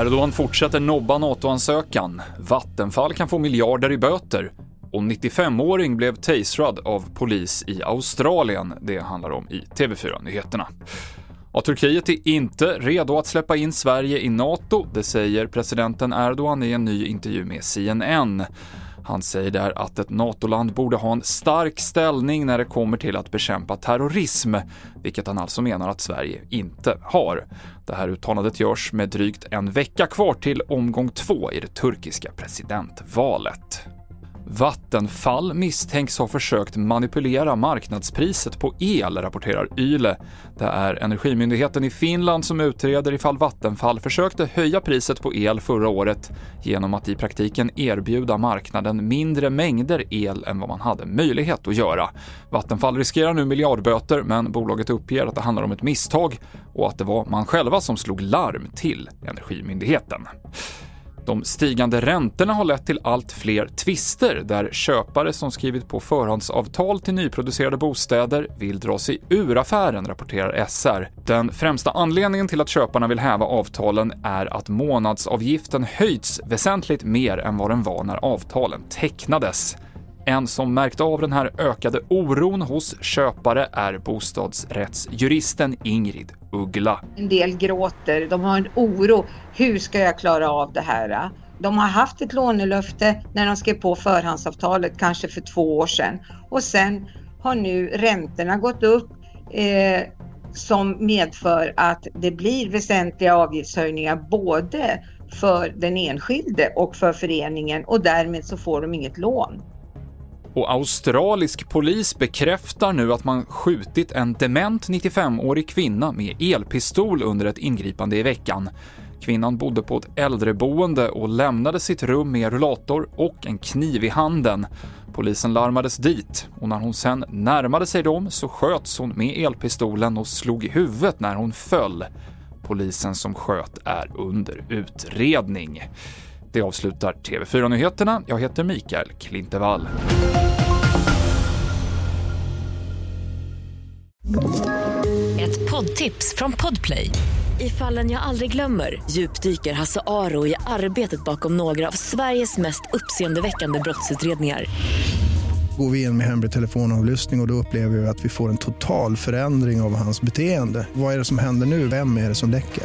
Erdogan fortsätter nobba NATO-ansökan. Vattenfall kan få miljarder i böter. Och 95-åring blev tasrad av polis i Australien. Det handlar om i TV4-nyheterna. Och Turkiet är inte redo att släppa in Sverige i NATO, det säger presidenten Erdogan i en ny intervju med CNN. Han säger där att ett NATO-land borde ha en stark ställning när det kommer till att bekämpa terrorism, vilket han alltså menar att Sverige inte har. Det här uttalandet görs med drygt en vecka kvar till omgång två i det turkiska presidentvalet. Vattenfall misstänks ha försökt manipulera marknadspriset på el, rapporterar Yle. Det är Energimyndigheten i Finland som utreder ifall Vattenfall försökte höja priset på el förra året genom att i praktiken erbjuda marknaden mindre mängder el än vad man hade möjlighet att göra. Vattenfall riskerar nu miljardböter, men bolaget uppger att det handlar om ett misstag och att det var man själva som slog larm till Energimyndigheten. De stigande räntorna har lett till allt fler tvister där köpare som skrivit på förhandsavtal till nyproducerade bostäder vill dra sig ur affären, rapporterar SR. Den främsta anledningen till att köparna vill häva avtalen är att månadsavgiften höjts väsentligt mer än vad den var när avtalen tecknades. En som märkt av den här ökade oron hos köpare är bostadsrättsjuristen Ingrid Uggla. En del gråter, de har en oro. Hur ska jag klara av det här? De har haft ett lånelöfte när de skrev på förhandsavtalet, kanske för två år sedan. Och sen har nu räntorna gått upp eh, som medför att det blir väsentliga avgiftshöjningar både för den enskilde och för föreningen och därmed så får de inget lån. Och australisk polis bekräftar nu att man skjutit en dement 95-årig kvinna med elpistol under ett ingripande i veckan. Kvinnan bodde på ett äldreboende och lämnade sitt rum med rullator och en kniv i handen. Polisen larmades dit och när hon sen närmade sig dem så sköts hon med elpistolen och slog i huvudet när hon föll. Polisen som sköt är under utredning. Det avslutar TV4-nyheterna. Jag heter Mikael Klintevall. Ett poddtips från Podplay. I fallen jag aldrig glömmer djupdyker Hasse Aro i arbetet bakom några av Sveriges mest uppseendeväckande brottsutredningar. Går vi in med hemlig telefonavlyssning och, och då upplever vi att vi får en total förändring av hans beteende. Vad är det som händer nu? Vem är det som läcker?